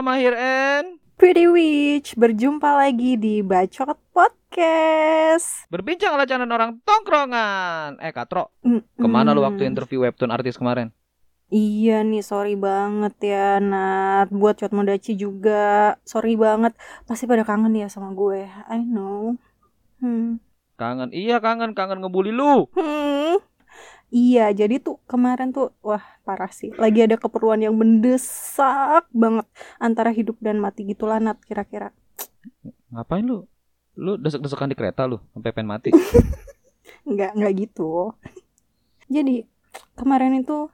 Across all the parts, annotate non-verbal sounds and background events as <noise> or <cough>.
Natamarama here and Pretty Witch, berjumpa lagi di Bacot Podcast. berbincang ala canan orang tongkrongan. Eh, Katro, Mm, ke mana lu mm. waktu interview webtoon artis kemarin? Iya nih, sorry banget ya Nat. Buat Cot Modachi juga, sorry banget. Pasti pada kangen ya sama gue. I know. Hmm. Kangen, iya kangen, kangen ngebully lu. Hmm. Iya, jadi tuh kemarin tuh, wah parah sih. Lagi ada keperluan yang mendesak banget antara hidup dan mati gitulah Nat kira-kira. Ngapain lu? Lu desek-desekan di kereta lu, sampai pengen mati. <laughs> Nggak, nggak gitu. Jadi kemarin itu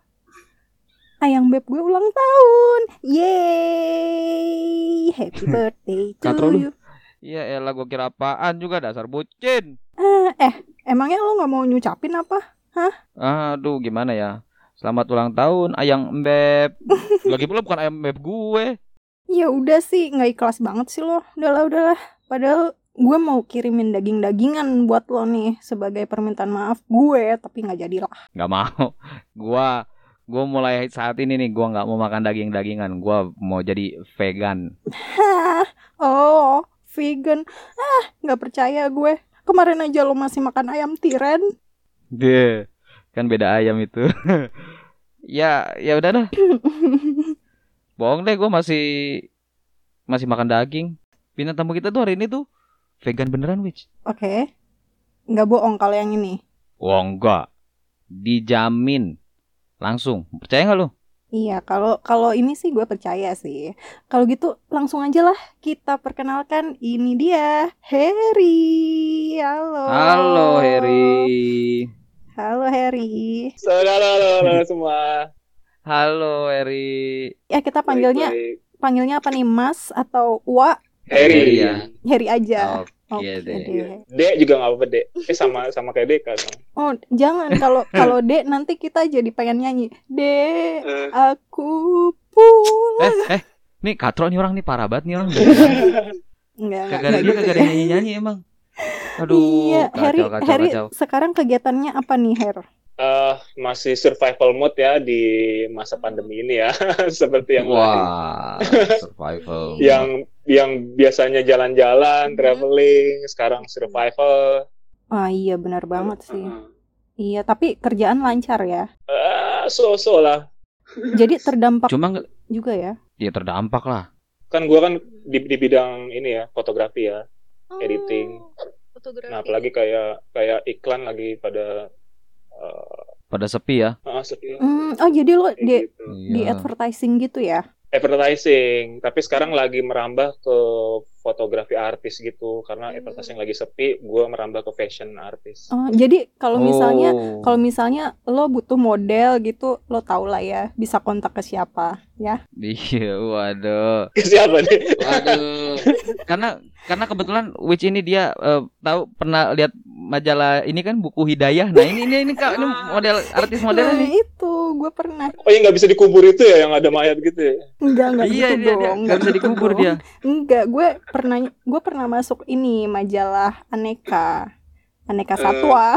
ayang beb gue ulang tahun. Yeay! Happy <laughs> birthday to Katro lu. you. Iya, elah gua kira apaan juga dasar bucin. Eh, eh, emangnya lo nggak mau nyucapin apa? Aduh, gimana ya? Selamat ulang tahun, Ayang Mbeb. <laughs> Lagi pula bukan Ayang Mbeb gue. Ya udah sih, nggak ikhlas banget sih lo. Udahlah, udahlah. Padahal gue mau kirimin daging-dagingan buat lo nih sebagai permintaan maaf gue, tapi nggak jadi lah. Nggak mau. <laughs> Gua gua mulai saat ini nih gua nggak mau makan daging-dagingan. Gua mau jadi vegan. Hah, oh, vegan. Ah, nggak percaya gue. Kemarin aja lo masih makan ayam tiren. Deh, kan beda ayam itu. <laughs> ya, ya udah dah. <laughs> Bohong deh, gue masih masih makan daging. Bintang tamu kita tuh hari ini tuh vegan beneran, Witch. Oke. Nggak bohong kalau yang ini. Wah enggak, dijamin langsung. Percaya nggak lu? Iya, kalau kalau ini sih gue percaya sih. Kalau gitu langsung aja lah kita perkenalkan ini dia Harry. Halo. Halo, Heri. Halo Harry. Saudara semua. Halo, Heri. Ya kita panggilnya Baik-baik. panggilnya apa nih Mas atau Wa? Harry. Harry ya. Harry aja. Oke Oke deh. deh. Dek juga nggak apa-apa dek. Eh sama sama kayak Dek kan. Oh, jangan kalau <laughs> kalau Dek nanti kita jadi pengen nyanyi. Dek, Eh. aku pulang. Eh, eh, nih Katro nih orang nih parah banget nih orang. <laughs> Enggak, enggak, Kagak ada enggak dia kagak ada deh. nyanyi-nyanyi emang. Aduh, Iya, Harry, kacau, kacau, Harry kacau. sekarang kegiatannya apa nih, Her? Eh, masih survival mode ya di masa pandemi ini ya. <laughs> Seperti yang lain. Wah, <laughs> survival. Yang yang biasanya jalan-jalan, Mhm. traveling, sekarang survival. Ah iya benar banget sih. Iya, tapi kerjaan lancar ya. eh, so-so lah. Jadi terdampak Cuma juga ya. ya terdampak lah. Kan gua kan di, di bidang ini ya, fotografi ya. Editing. Oh, Fotografi. Nah, apalagi kayak kayak iklan lagi pada eh, Pada sepi ya. ah, sepi. Hmm, oh jadi lo di gitu. di Iya. advertising gitu ya? advertising tapi sekarang lagi merambah ke fotografi artis gitu karena Hmm. advertising lagi sepi gue merambah ke fashion artis Oh, jadi kalau misalnya Oh. kalau misalnya lo butuh model gitu, lo tau lah ya, bisa kontak ke siapa, ya? Iya, waduh. siapa nih Waduh. karena karena kebetulan Witch ini dia eh, tahu pernah lihat majalah ini kan buku Hidayah. Nah, ini ini ini Kak, ini model artis modelnya Nah, nih. itu gue pernah. oh yang nggak bisa dikubur itu ya yang ada mayat gitu ya Enggak, enggak Iya, gitu dia, dia dong. nggak enggak bisa gitu dikubur dong. dia. Enggak, gue pernah gue pernah masuk ini majalah Aneka. Aneka Eh. Satwa. <laughs>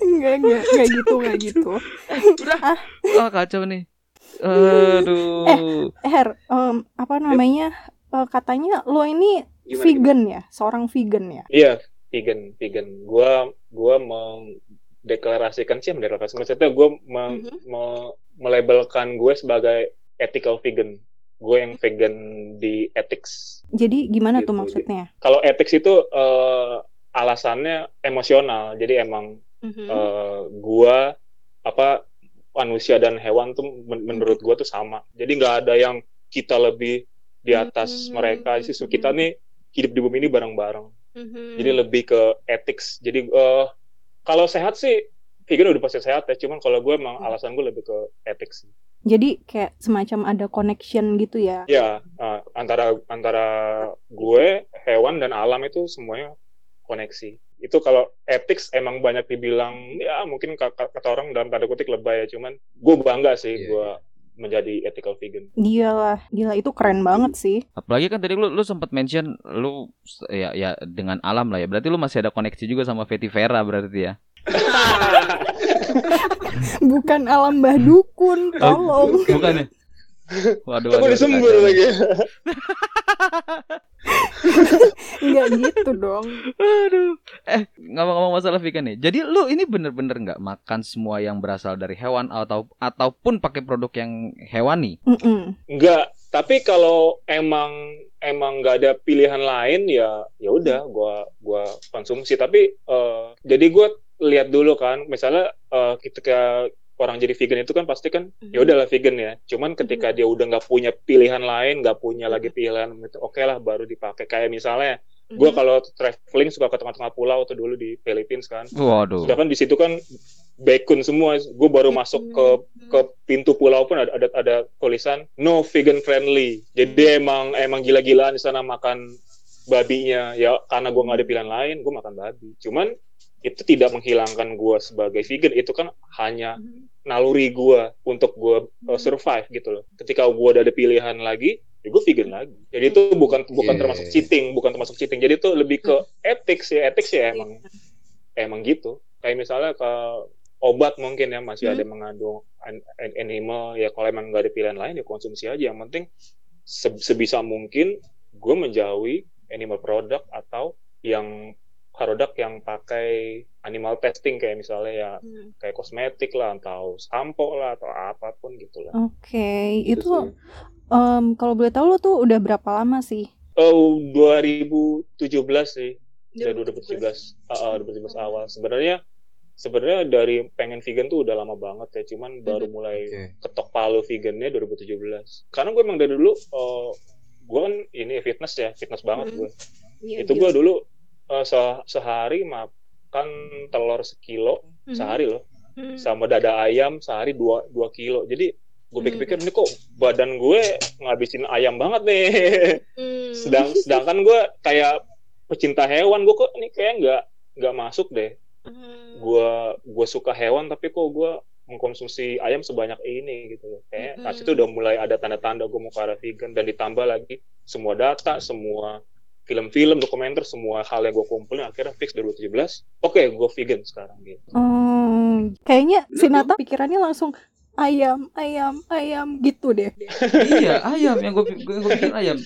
enggak, enggak, enggak gitu, enggak gitu. Udah. Oh, kacau nih. Aduh. Eh, Her, em, apa namanya? Eh, katanya lo ini Gimana, vegan ya, seorang vegan ya. iya vegan vegan gue gue mendeklarasikan sih mendeklarasikan maksudnya gue me, Mhm. me- melabelkan gue sebagai ethical vegan gue yang vegan di ethics Jadi gimana tuh Gitu, maksudnya? kalau ethics itu eh, alasannya emosional jadi emang Mhm. eh, gua apa manusia dan hewan tuh men- menurut gua tuh sama jadi nggak ada yang kita lebih di atas Hmm. mereka justru kita nih hidup di bumi ini bareng-bareng Mhm. jadi lebih ke ethics jadi eh, kalau sehat sih vegan udah pasti sehat ya cuman kalau gue emang Hmm. alasan gue lebih ke ethics Jadi kayak semacam ada connection gitu ya. ya eh, antara antara gue hewan dan alam itu semuanya koneksi itu kalau ethics emang banyak dibilang ya mungkin ka- ka- kata orang dalam tanda kutip lebay ya cuman gue bangga sih Iya, gue menjadi ethical vegan Iyalah, gila itu keren banget sih. Apalagi kan tadi lu lu sempat mention lu ya ya dengan alam lah ya. Berarti lu masih ada koneksi juga sama Vetivera berarti ya. <laughs> Bukan alam Mbah Dukun, tolong. Bukan ya? Waduh, waduh, disembur lagi <laughs> Enggak gitu dong. Aduh. Eh, ngomong-ngomong masalah vegan nih. Jadi lu ini bener-bener nggak makan semua yang berasal dari hewan atau ataupun pakai produk yang hewani? Enggak, tapi kalau emang emang nggak ada pilihan lain ya ya udah gua gua konsumsi tapi eh, jadi gua lihat dulu kan misalnya eh, ketika orang jadi vegan itu kan pasti kan ya udahlah vegan ya. Cuman ketika dia udah nggak punya pilihan lain nggak punya lagi pilihan gitu oke lah baru dipakai. Kayak misalnya gua kalau traveling suka ke tengah-tengah pulau tuh dulu di Philippines kan. Waduh. sedangkan di situ kan bacon semua gue baru masuk ke ke pintu pulau pun ada ada ada tulisan no vegan friendly. Jadi emang emang gila-gilaan di sana makan babinya. Ya karena gue nggak ada pilihan lain gue makan babi. Cuman itu tidak menghilangkan gue sebagai vegan itu kan hanya naluri gue untuk gue uh, survive gitu loh. Ketika gue udah ada pilihan lagi ya gue vegan lagi. Jadi itu bukan bukan Oke. termasuk cheating, bukan termasuk cheating. Jadi itu lebih ke ethics ya, ethics ya emang emang gitu. Kayak misalnya ke obat mungkin ya masih ada mengandung an- an- animal ya kalau emang nggak ada pilihan lain ya konsumsi aja yang penting se- sebisa mungkin gue menjauhi animal product atau yang produk yang pakai animal testing kayak misalnya ya kayak kosmetik lah atau sampo lah atau apa pun gitu lah. Oke, Gitu itu sih. em, kalau boleh tahu lo tuh udah berapa lama sih? Oh 2017 sih. Dari 2017 uh, uh, 2017 awal. Sebenarnya sebenarnya dari pengen vegan tuh udah lama banget ya cuman baru mulai Oke. ketok palu vegannya 2017 karena gue emang dari dulu uh, gue kan ini fitness ya fitness banget gue Iya, itu gue dulu uh, se- sehari makan telur sekilo sehari loh. Sama dada ayam sehari dua dua kilo. Jadi gue pikir-pikir ini kok badan gue ngabisin ayam banget nih. <laughs> Sedang sedangkan gue kayak pecinta hewan gue kok ini kayak nggak nggak masuk deh. Gue gue suka hewan tapi kok gue mengkonsumsi ayam sebanyak ini gitu loh. Kayak nah situ udah mulai ada tanda-tanda gue mau ke arah vegan dan ditambah lagi semua data semua film-film dokumenter semua hal yang gue kumpulin akhirnya fix 2017 oke gue vegan sekarang gitu Oh, kayaknya si Nata pikirannya langsung ayam, ayam, ayam gitu deh. iya, ayam yang gue gue pikir ayam.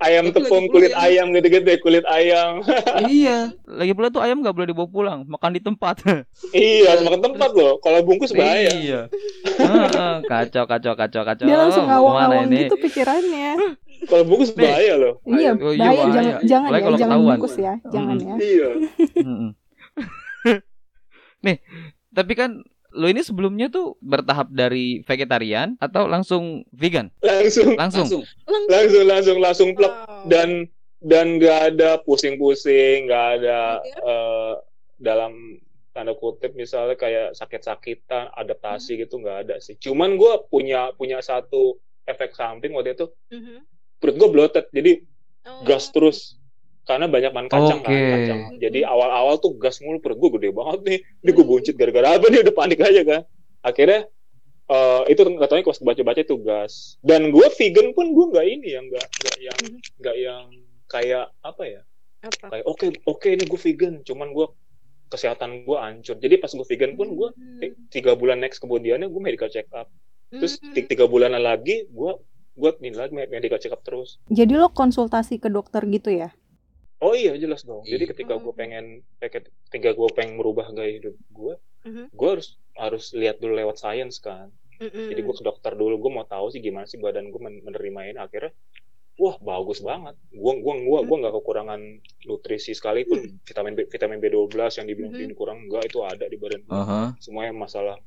Ayam Tapi tepung kulit pula ayam gitu-gitu ya, kulit ayam <laughs> iya, lagi pula tuh ayam nggak boleh dibawa pulang, makan di tempat. <laughs> iya makan tempat loh kalau bungkus bahaya Iya. Heeh, kacau kacau kacau kacau. Dia langsung ngawang-ngawang ini? gitu pikirannya. kalau bungkus bahaya loh Iya, Oh, iya, bahaya, bahaya. jangan jangan ya, kalau jangan ketahuan. bungkus ya, jangan ya. iya. <laughs> Nih, tapi kan lo ini sebelumnya tuh bertahap dari vegetarian atau langsung vegan? langsung. Langsung. langsung. Langsung. Langsung plek. Dan dan nggak ada pusing-pusing nggak ada eh, dalam tanda kutip misalnya kayak sakit-sakitan adaptasi gitu nggak ada sih. Cuman gue punya punya satu efek samping waktu itu. Perut gue bloated jadi gas terus karena banyak makan kacang kan Oke. kacang. Jadi awal-awal tuh gas mulu perut gue gede banget nih. Ini gue buncit gara-gara apa nih? Udah panik aja kan. Akhirnya eh, itu katanya pas baca-baca itu gas. Dan gue vegan pun gue nggak ini ya nggak nggak yang nggak yang kayak apa ya? Kayak oke oke ini gue vegan. Cuman gue kesehatan gue hancur. Jadi pas gue vegan pun gue eh, tiga bulan next kemudiannya gue medical check up. Terus ti- tiga bulan lagi gue gue ini lagi med- medical check up terus. Jadi lo konsultasi ke dokter gitu ya? Oh iya jelas dong. Jadi Iya. ketika gue pengen, ketika gue pengen merubah gaya hidup gue, Mhm. gue harus harus lihat dulu lewat sains kan. Jadi gue ke dokter dulu, gue mau tahu sih gimana sih badan gue men- menerima ini. Akhirnya, wah bagus banget. Gue gua gua gua nggak kekurangan nutrisi sekalipun. Vitamin B, vitamin B12 yang dibilang Mhm. kurang enggak itu ada di badan gue. Aha. Semuanya masalah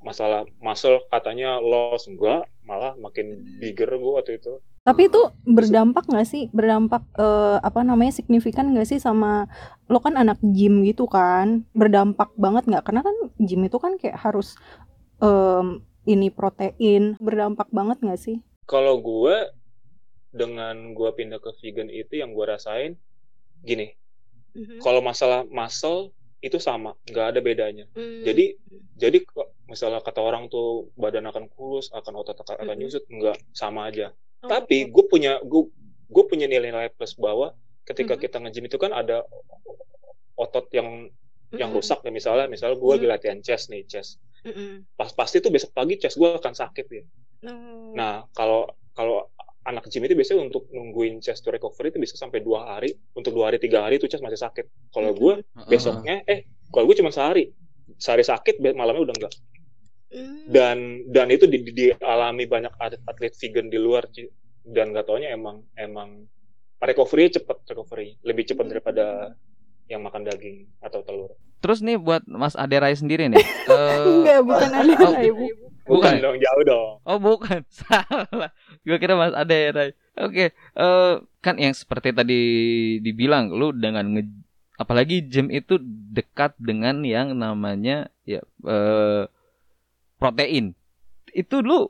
masalah muscle katanya loss enggak, malah makin bigger gue waktu itu. Tapi itu berdampak nggak sih? Berdampak eh, apa namanya signifikan nggak sih sama lo kan anak gym gitu kan? Berdampak banget nggak? Karena kan gym itu kan kayak harus em, ini protein. Berdampak banget nggak sih? kalau gue dengan gue pindah ke vegan itu yang gue rasain gini Mhm. Kalau masalah muscle itu sama, nggak ada bedanya. Mm. Jadi jadi misalnya kata orang tuh badan akan kurus, akan otot akan, mm -hmm. nyusut, nggak sama aja. Oh, Tapi gue punya gue gue punya nilai-nilai plus bahwa ketika mm -hmm. kita nge-gym itu kan ada otot yang yang rusak ya misalnya misalnya gue mm -hmm. latihan chest nih chest mm -hmm. pas pasti tuh besok pagi chest gue akan sakit ya mm. nah kalau kalau anak gym itu biasanya untuk nungguin chest to recovery itu bisa sampai dua hari. Untuk dua hari tiga hari itu chest masih sakit. Kalau gue besoknya eh kalau gue cuma sehari. Sehari sakit malamnya udah enggak. Mm. dan dan itu di, di, dialami banyak atlet, atlet vegan di luar dan gak taunya emang emang recovery cepat recovery lebih cepat mm. daripada yang makan daging atau telur. Terus nih buat Mas Aderai sendiri nih. uh, <laughs> Enggak, bukan Aderai, oh, bukan. bukan dong, jauh dong. Oh, bukan. <laughs> Salah. Gue kira Mas Aderai. Oke, okay. uh, eh, kan yang seperti tadi dibilang lu dengan nge apalagi gym itu dekat dengan yang namanya ya uh, protein. Itu lu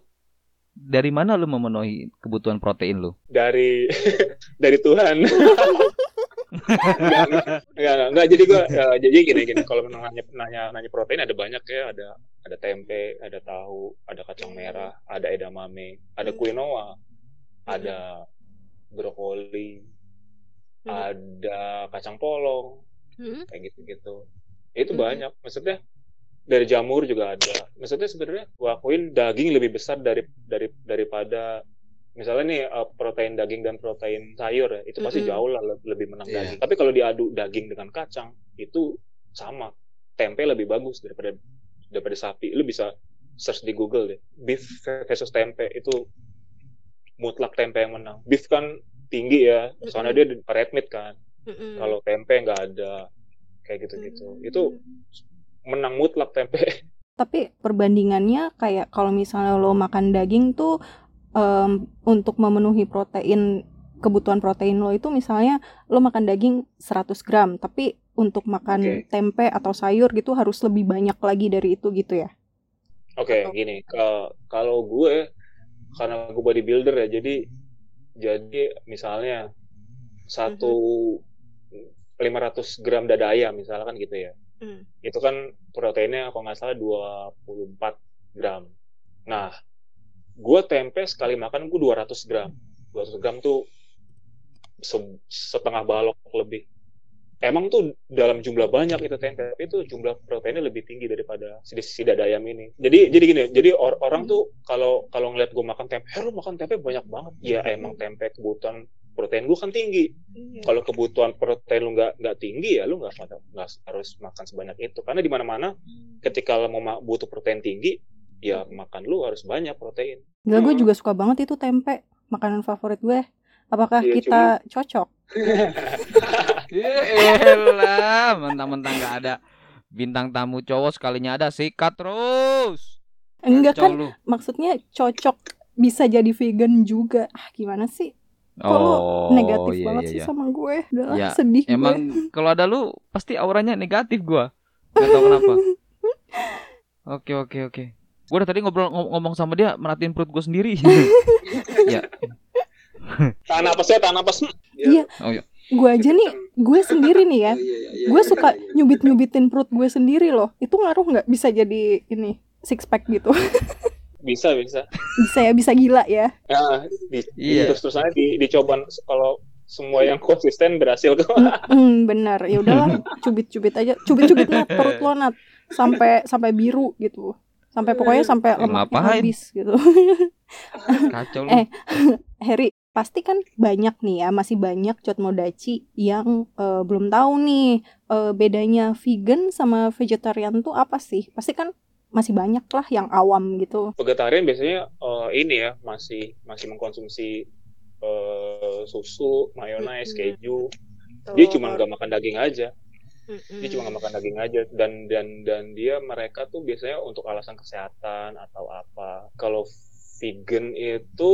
dari mana lu memenuhi kebutuhan protein lu? Dari <laughs> dari Tuhan. Enggak, <laughs> enggak, jadi gua ya, jadi gini gini kalau nanya nanya nanya protein ada banyak ya, ada ada tempe, ada tahu, ada kacang merah, ada edamame, ada quinoa, ada brokoli, ada kacang polong, kayak gitu-gitu. Itu banyak. Maksudnya dari jamur juga ada. Maksudnya sebenarnya gua akuin daging lebih besar dari dari daripada misalnya nih uh, protein daging dan protein sayur ya itu pasti mm -hmm. jauh lah lebih menang yeah. daging tapi kalau diadu daging dengan kacang itu sama tempe lebih bagus daripada daripada sapi lu bisa search di Google deh beef versus tempe itu mutlak tempe yang menang beef kan tinggi ya soalnya mm -hmm. dia red meat kan mm -hmm. kalau tempe nggak ada kayak gitu-gitu mm -hmm. itu menang mutlak tempe <laughs> tapi perbandingannya kayak kalau misalnya lo makan daging tuh um, untuk memenuhi protein kebutuhan protein lo itu misalnya lo makan daging 100 gram tapi untuk makan okay. tempe atau sayur gitu harus lebih banyak lagi dari itu gitu ya oke okay, gini kalau gue karena gue bodybuilder ya jadi jadi misalnya satu mm -hmm. 500 gram dada ayam misalnya kan gitu ya mm. itu kan proteinnya kalau nggak salah 24 gram nah gue tempe sekali makan gue 200 gram. 200 gram tuh se setengah balok lebih. Emang tuh dalam jumlah banyak itu tempe tapi itu jumlah proteinnya lebih tinggi daripada si, si dada ayam ini. Jadi jadi gini jadi or, orang tuh kalau kalau ngeliat gue makan tempe eh, lu makan tempe banyak banget. Ya emang tempe kebutuhan protein gue kan tinggi. Iya. kalau kebutuhan protein lu nggak nggak tinggi ya lu nggak harus makan sebanyak itu. Karena di mana mana ketika lo mau butuh protein tinggi ya makan lu harus banyak protein. Enggak, gue hmm. juga suka banget itu tempe, makanan favorit gue. Apakah iya, kita cuma... cocok? <laughs> Yelah, mentang-mentang gak ada bintang tamu cowok sekalinya ada sikat terus. Enggak kan, lu. maksudnya cocok bisa jadi vegan juga. Ah, gimana sih? oh, negatif iya, banget iya, sih iya. sama gue? Udah ya, sedih Emang kalau ada lu pasti auranya negatif gue. Gak tau kenapa. <laughs> Oke oke oke. Gue udah tadi ngobrol ngomong sama dia merhatiin perut gue sendiri. <laughs> ya. Tahan napas ya, tahan napas. Iya. Oh iya. Gue aja nih, gue sendiri nih ya. Gue suka nyubit-nyubitin perut gue sendiri loh. Itu ngaruh nggak bisa jadi ini six pack gitu? <laughs> bisa bisa. Bisa ya, bisa gila ya. Nah, di, iya. terus terusannya di, dicoba kalau semua yang konsisten berhasil kok. Mm, benar. Ya udahlah, cubit-cubit aja. Cubit-cubit nat perut lo nat sampai sampai biru gitu sampai pokoknya sampai lemak habis gitu. <laughs> Kacau lu. Eh, Harry, pasti kan banyak nih ya, masih banyak cot modachi yang uh, belum tahu nih uh, bedanya vegan sama vegetarian tuh apa sih? Pasti kan masih banyak lah yang awam gitu. Vegetarian biasanya uh, ini ya masih masih mengkonsumsi uh, susu, mayonaise, -hmm. keju. Dia cuma nggak makan daging aja Dia cuma nggak makan daging aja dan dan dan dia mereka tuh biasanya untuk alasan kesehatan atau apa. Kalau vegan itu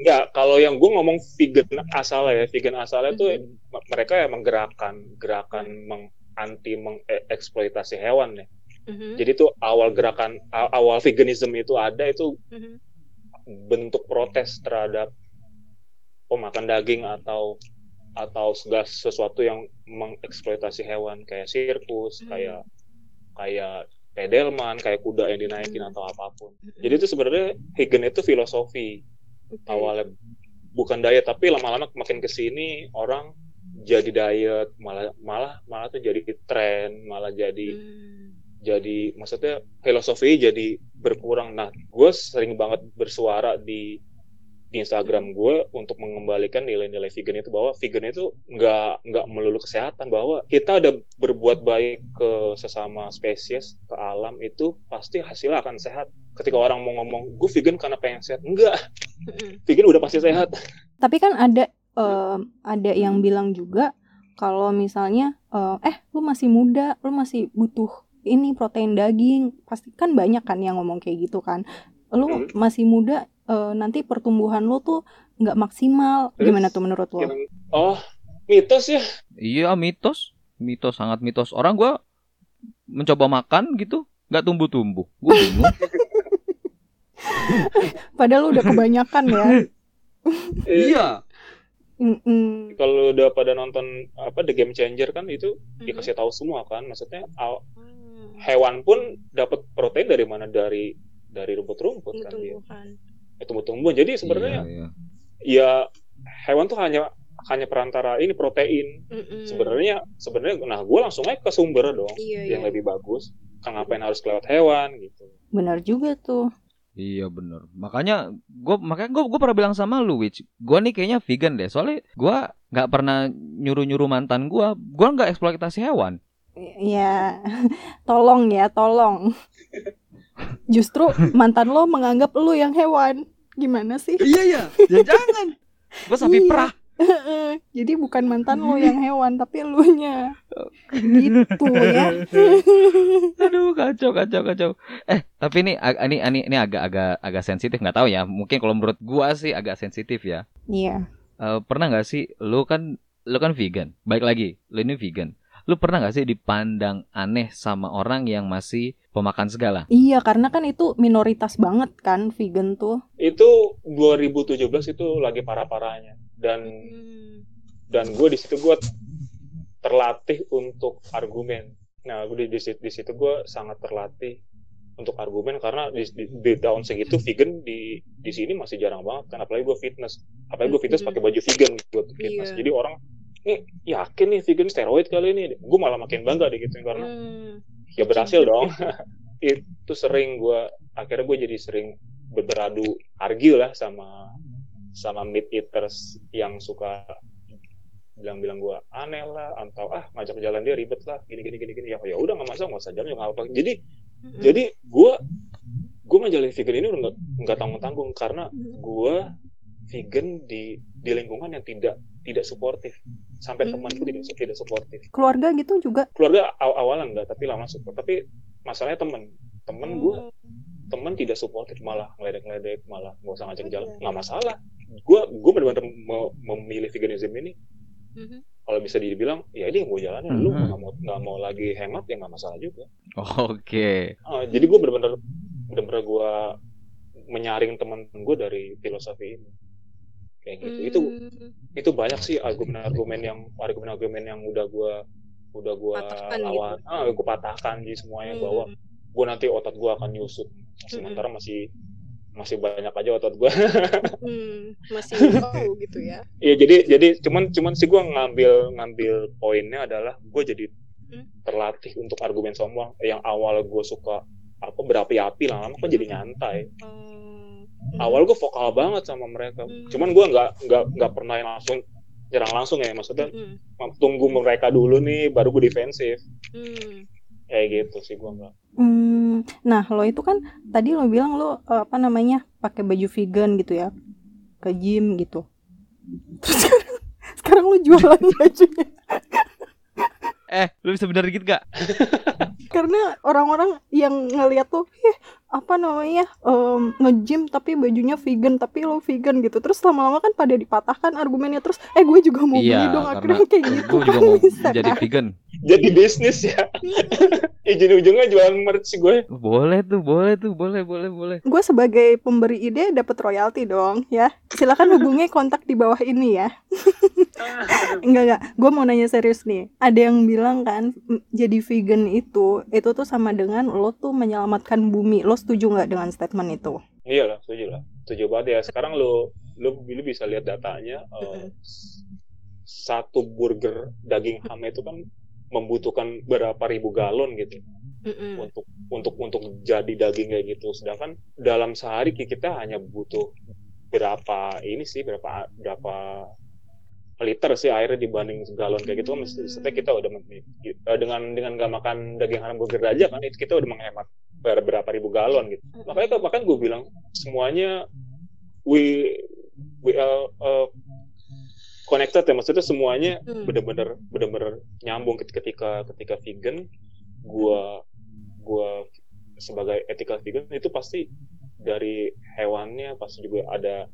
enggak kalau yang gue ngomong vegan asal ya vegan asalnya mm-hmm. tuh mereka emang gerakan gerakan meng, anti mengeksploitasi hewan ya mm-hmm. jadi tuh awal gerakan awal veganism itu ada itu mm-hmm. bentuk protes terhadap pemakan daging atau atau segala sesuatu yang mengeksploitasi hewan kayak sirkus Hmm. kayak kayak pedelman kayak kuda yang dinaikin Hmm. atau apa pun jadi itu sebenarnya vegan itu filosofi Oke. awalnya bukan diet tapi lama-lama makin ke sini orang jadi diet malah malah malah tuh jadi tren malah jadi Hmm. jadi maksudnya filosofi jadi berkurang nah gue sering banget bersuara di Instagram gue untuk mengembalikan nilai-nilai vegan itu bahwa vegan itu nggak nggak melulu kesehatan bahwa kita ada berbuat baik ke sesama spesies ke alam itu pasti hasilnya akan sehat ketika orang mau ngomong gue vegan karena pengen sehat enggak vegan udah pasti sehat Tapi kan ada em, ada yang bilang juga kalau misalnya eh, eh lu masih muda, lu masih butuh ini protein daging. Pasti kan banyak kan yang ngomong kayak gitu kan. Lu Hmm. masih muda eh, nanti pertumbuhan lu tuh nggak maksimal. Terus? Gimana tuh menurut lo? oh mitos ya Iya mitos, mitos sangat mitos. Orang gua mencoba makan gitu nggak tumbuh-tumbuh. Gue bingung. <laughs> Padahal lu udah kebanyakan ya. iya. Mm-mm. kalau udah pada nonton apa The Game Changer kan itu Mhm. dikasih tahu semua kan maksudnya aw- Hmm. hewan pun dapat protein dari mana dari dari rumput-rumput kan dia Tumbuh-tumbuhan. jadi sebenarnya Iya, iya. ya hewan tuh hanya hanya perantara ini protein Mm-mm. sebenarnya sebenarnya nah gue langsung aja ke sumber dong Iya, yang iya. lebih bagus kan ngapain harus lewat hewan gitu Benar juga tuh. Iya bener. Makanya gue makanya gue gue pernah bilang sama lu, Witch. Gue nih kayaknya vegan deh. Soalnya gue nggak pernah nyuruh nyuruh mantan gue. Gue nggak eksploitasi hewan. Ya, <laughs> tolong ya, tolong. <laughs> Justru mantan lo menganggap lu yang hewan. Gimana sih? Iya iya. Ya <laughs> jangan. Gue sapi Iya. perah. Jadi bukan mantan lo yang hewan, tapi elunya. Gitu ya. <laughs> Aduh kacau kacau kacau. Eh tapi ini ini ini, ini agak agak agak sensitif nggak tahu ya. Mungkin kalau menurut gua sih agak sensitif ya. Iya. Eh, pernah nggak sih lu kan lu kan vegan. Baik lagi, lu ini vegan. Lu pernah nggak sih dipandang aneh sama orang yang masih pemakan segala? Iya, karena kan itu minoritas banget kan vegan tuh. itu 2017 itu lagi parah-parahnya dan Hmm. dan gue di situ gue terlatih untuk argumen nah gue di, di, situ- di situ gue sangat terlatih untuk argumen karena di, di, di tahun segitu vegan di di sini masih jarang banget kan apalagi gue fitness apalagi gue fitness pakai baju vegan buat fitness Iya. jadi orang nih yakin nih vegan steroid kali ini. Gue malah makin bangga deh gitu karena Hmm. ya berhasil dong. <laughs> Itu sering gue akhirnya gue jadi sering ber- beradu argue lah sama sama meat eaters yang suka bilang-bilang gue aneh lah atau ah ngajak jalan dia ribet lah gini gini gini gini. Ya ya udah nggak masalah nggak usah jalan nggak apa jadi Mm-mm. jadi gue gue menjalani vegan ini udah nggak nggak tanggung tanggung karena gue vegan di di lingkungan yang tidak tidak suportif sampai Hmm. temanku tidak tidak suportif Keluarga gitu juga. keluarga aw awalan enggak tapi lama support tapi masalahnya temen temen gue Oh. temen tidak suportif malah ngeledek-ngeledek malah nggak usah ngajak Oh, jalan iya. nggak masalah gue gue benar-benar mau memilih veganism ini Mhm. kalau bisa dibilang ya ini yang gue jalanin lu Mhm. nggak mau nggak mau lagi hemat ya nggak masalah juga Oke. Ah, jadi gue benar-benar benar-benar gue menyaring teman gue dari filosofi ini kayak gitu itu Hmm. itu banyak sih argumen-argumen yang argumen-argumen yang udah gue udah gue Patahkan lawan gitu. ah gue patahkan jadi semuanya Hmm. bahwa gue nanti otot gue akan nyusut sementara masih masih banyak aja otot gue Hmm. masih <laughs> oh gitu ya Iya jadi jadi cuman cuman sih gue ngambil ngambil poinnya adalah gue jadi Hmm. terlatih untuk argumen sombong yang awal gue suka apa berapi-api lama-lama kok jadi nyantai Oh. Awal gue vokal banget sama mereka Hmm. cuman gue nggak nggak nggak pernah yang langsung nyerang langsung ya maksudnya Hmm. tunggu mereka dulu nih baru gue defensif Hmm. kayak gitu sih gue nggak Hmm, nah lo itu kan tadi lo bilang lo eh, apa namanya pakai baju vegan gitu ya ke gym gitu. Terus sekarang, sekarang lo jualan <laughs> bajunya Eh, lu bisa bener gitu gak? karena orang-orang yang ngeliat tuh, "Ih, apa namanya em, nge-gym tapi bajunya vegan tapi lo vegan gitu terus lama-lama kan pada dipatahkan argumennya terus eh gue juga mau beli Iya, dong karena akhirnya kayak gitu gue juga kan mau bisa jadi kan? vegan. Jadi bisnis ya. <laughs> Ujung-ujungnya jualan merch gue. Boleh tuh, boleh tuh, boleh, boleh, boleh. gue sebagai pemberi ide dapat royalti dong ya silakan hubungi kontak di bawah ini ya <laughs> enggak enggak gue mau nanya serius nih ada yang bilang kan jadi vegan itu itu tuh sama dengan lo tuh menyelamatkan bumi lo setuju nggak dengan statement itu Iya lah, setuju lah. Setuju banget ya. Sekarang lu lu, lu bisa lihat datanya eh, satu burger daging <laughs> ham itu kan membutuhkan berapa ribu galon gitu Mm-mm. untuk untuk untuk jadi daging kayak gitu. Sedangkan dalam sehari kita hanya butuh berapa ini sih berapa berapa liter sih airnya dibanding galon kayak gitu kan mesti setelah kita udah eh, dengan dengan gak makan daging hamburger aja kan itu kita udah menghemat berapa ribu galon gitu. Makanya bahkan gue bilang semuanya we we are uh, connected ya maksudnya semuanya Hmm. bener-bener bener-bener nyambung ketika ketika vegan gua gua sebagai ethical vegan itu pasti dari hewannya pasti juga ada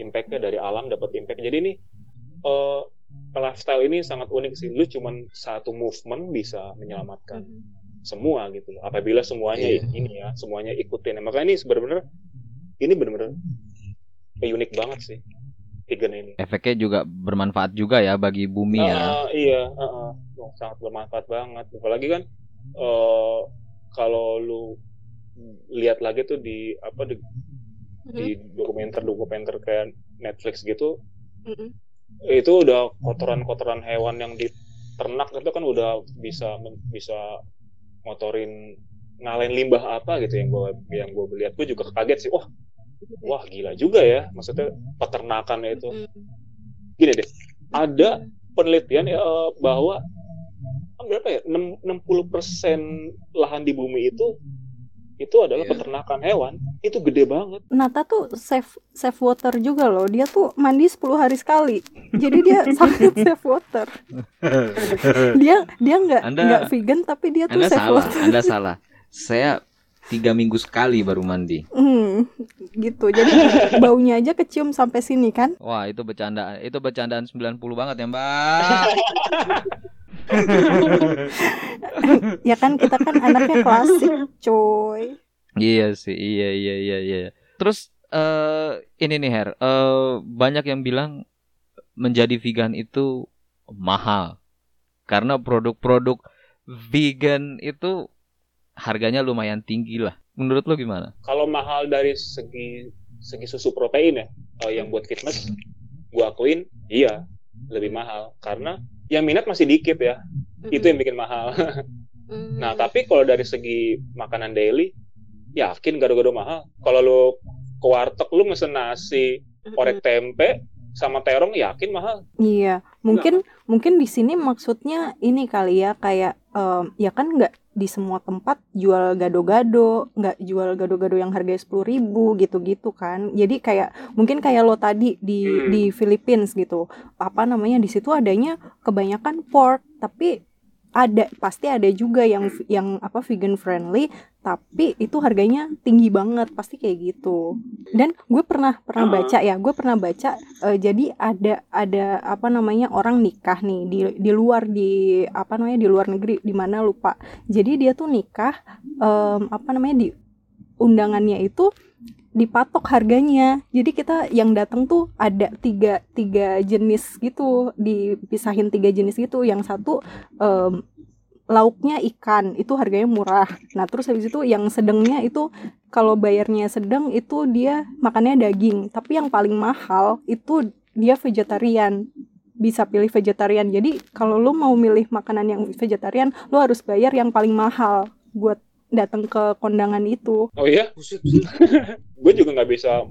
impactnya dari alam dapat impact jadi ini eh, lifestyle ini sangat unik sih. Lu cuman satu movement bisa menyelamatkan semua gitu loh. apabila semuanya Iya. ini ya semuanya ikutin makanya ini sebenarnya ini bener-bener unik banget sih vegan ini Efeknya juga bermanfaat juga ya bagi bumi ya. Ah, iya, ah. Wah, sangat bermanfaat banget. Apalagi kan eh kalau lu lihat lagi tuh di apa di, di dokumenter-dokumenter kayak Netflix gitu, Mm-mm. itu udah kotoran-kotoran hewan yang diternak itu kan udah bisa bisa motorin ngalahin limbah apa gitu yang gua yang gua lihat. Gue juga kaget sih wah wah gila juga ya. Maksudnya peternakan itu. Gini deh ada penelitian ya, bahwa berapa ya 60% lahan di bumi itu itu adalah Iya. peternakan hewan itu gede banget Nata tuh save save water juga loh dia tuh mandi 10 hari sekali jadi dia <laughs> sangat save water <laughs> dia dia nggak nggak vegan tapi dia tuh Anda save salah, water Anda <laughs> salah. Saya tiga minggu sekali baru mandi. Hmm, gitu jadi baunya aja kecium sampai sini kan Wah itu bercandaan, itu bercandaan 90 banget ya mbak. <laughs> ya kan kita kan anaknya klasik coy Iya sih, iya iya iya iya. Terus eh ini nih Her, eh banyak yang bilang menjadi vegan itu mahal karena produk-produk vegan itu harganya lumayan tinggi lah. Menurut lo gimana? kalau mahal dari segi segi susu protein ya eh, yang buat fitness gua akuin iya lebih mahal karena yang minat masih dikit ya. Itu yang bikin mahal. Mm. nah tapi kalau dari segi makanan daily yakin gado-gado mahal. Kalau lu ke warteg lu mesen nasi orek tempe sama terong yakin mahal. Iya mungkin mungkin di sini maksudnya ini kali ya kayak em, ya kan nggak di semua tempat jual gado-gado nggak jual gado-gado yang harganya sepuluh ribu gitu-gitu kan jadi kayak mungkin kayak lo tadi di Hmm. di Philippines gitu apa namanya di situ adanya kebanyakan pork tapi ada pasti ada juga yang yang apa vegan friendly tapi itu harganya tinggi banget pasti kayak gitu. Dan gue pernah pernah Ah. baca ya gue pernah baca eh, jadi ada ada apa namanya orang nikah nih di di luar di apa namanya di luar negeri di mana lupa. Jadi dia tuh nikah em, apa namanya di undangannya itu dipatok harganya. Jadi kita yang datang tuh ada tiga tiga jenis gitu. Dipisahin tiga jenis gitu. Yang satu em, lauknya ikan itu harganya murah. Nah terus habis itu yang sedangnya itu kalau bayarnya sedang itu dia makannya daging. Tapi yang paling mahal itu dia vegetarian. Bisa pilih vegetarian. Jadi kalau lu mau milih makanan yang vegetarian lu harus bayar yang paling mahal buat datang ke kondangan itu. Oh iya? <laughs> Gue juga nggak bisa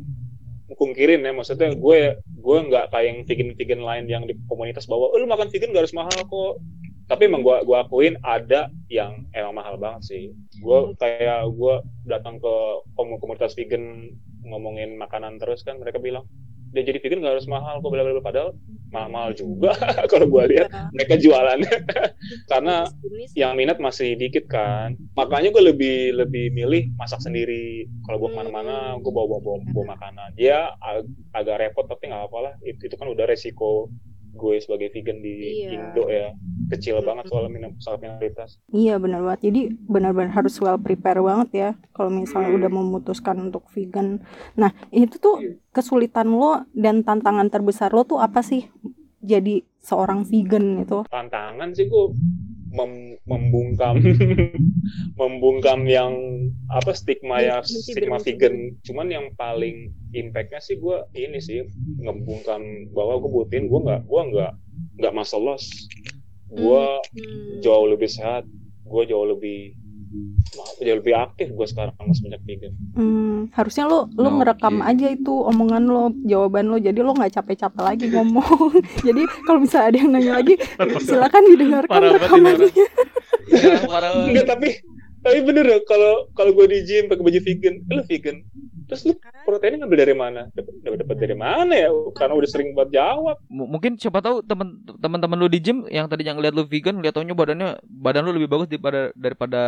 mungkirin ya maksudnya gue gue nggak kayak yang vegan-vegan lain yang di komunitas bahwa oh, lu makan vegan gak harus mahal kok. Tapi emang gue gua akuin ada yang emang mahal banget sih. Gue kayak gue datang ke komu- komunitas vegan ngomongin makanan terus kan mereka bilang dia jadi vegan nggak harus mahal kok bla bla padahal mahal-mahal juga <laughs> kalau gua lihat mereka jualannya <laughs> karena yang minat masih dikit kan. Makanya gue lebih lebih milih masak sendiri. Kalau gue ke mana-mana gue bawa bawa, bawa, bawa makanan. Ya ag- agak repot tapi nggak apa lah. Itu, itu kan udah resiko gue sebagai vegan di Iya. Indo ya kecil banget soal minim, soal minoritas Iya benar banget. Jadi benar-benar harus well prepare banget ya kalau misalnya udah memutuskan untuk vegan. Nah itu tuh kesulitan lo dan tantangan terbesar lo tuh apa sih? Jadi seorang vegan itu. tantangan sih gue mem- membungkam <laughs> membungkam yang apa stigma ya stigma vegan cuman yang paling impactnya sih gue ini sih ngebungkam bahwa gue buatin gue nggak gue nggak nggak masa los gue Hmm. jauh lebih sehat gue jauh lebih jauh lebih aktif gue sekarang semenjak vegan Hmm, harusnya lo lo Oke. ngerekam aja itu omongan lo, jawaban lo. Jadi lo nggak capek-capek lagi ngomong. <laughs> Jadi kalau misalnya ada yang nanya lagi, <laughs> silakan didengarkan Parah rekamannya. Ya, parah <laughs> enggak tapi tapi bener ya kalau kalau gue di gym pakai baju vegan eh, lu vegan terus lu proteinnya ngambil dari mana? Dapat dapat dari mana ya? Karena udah sering buat jawab. M- mungkin siapa tahu teman teman-teman lu di gym yang tadi yang lihat lu vegan lihat taunya badannya badan lu lebih bagus daripada daripada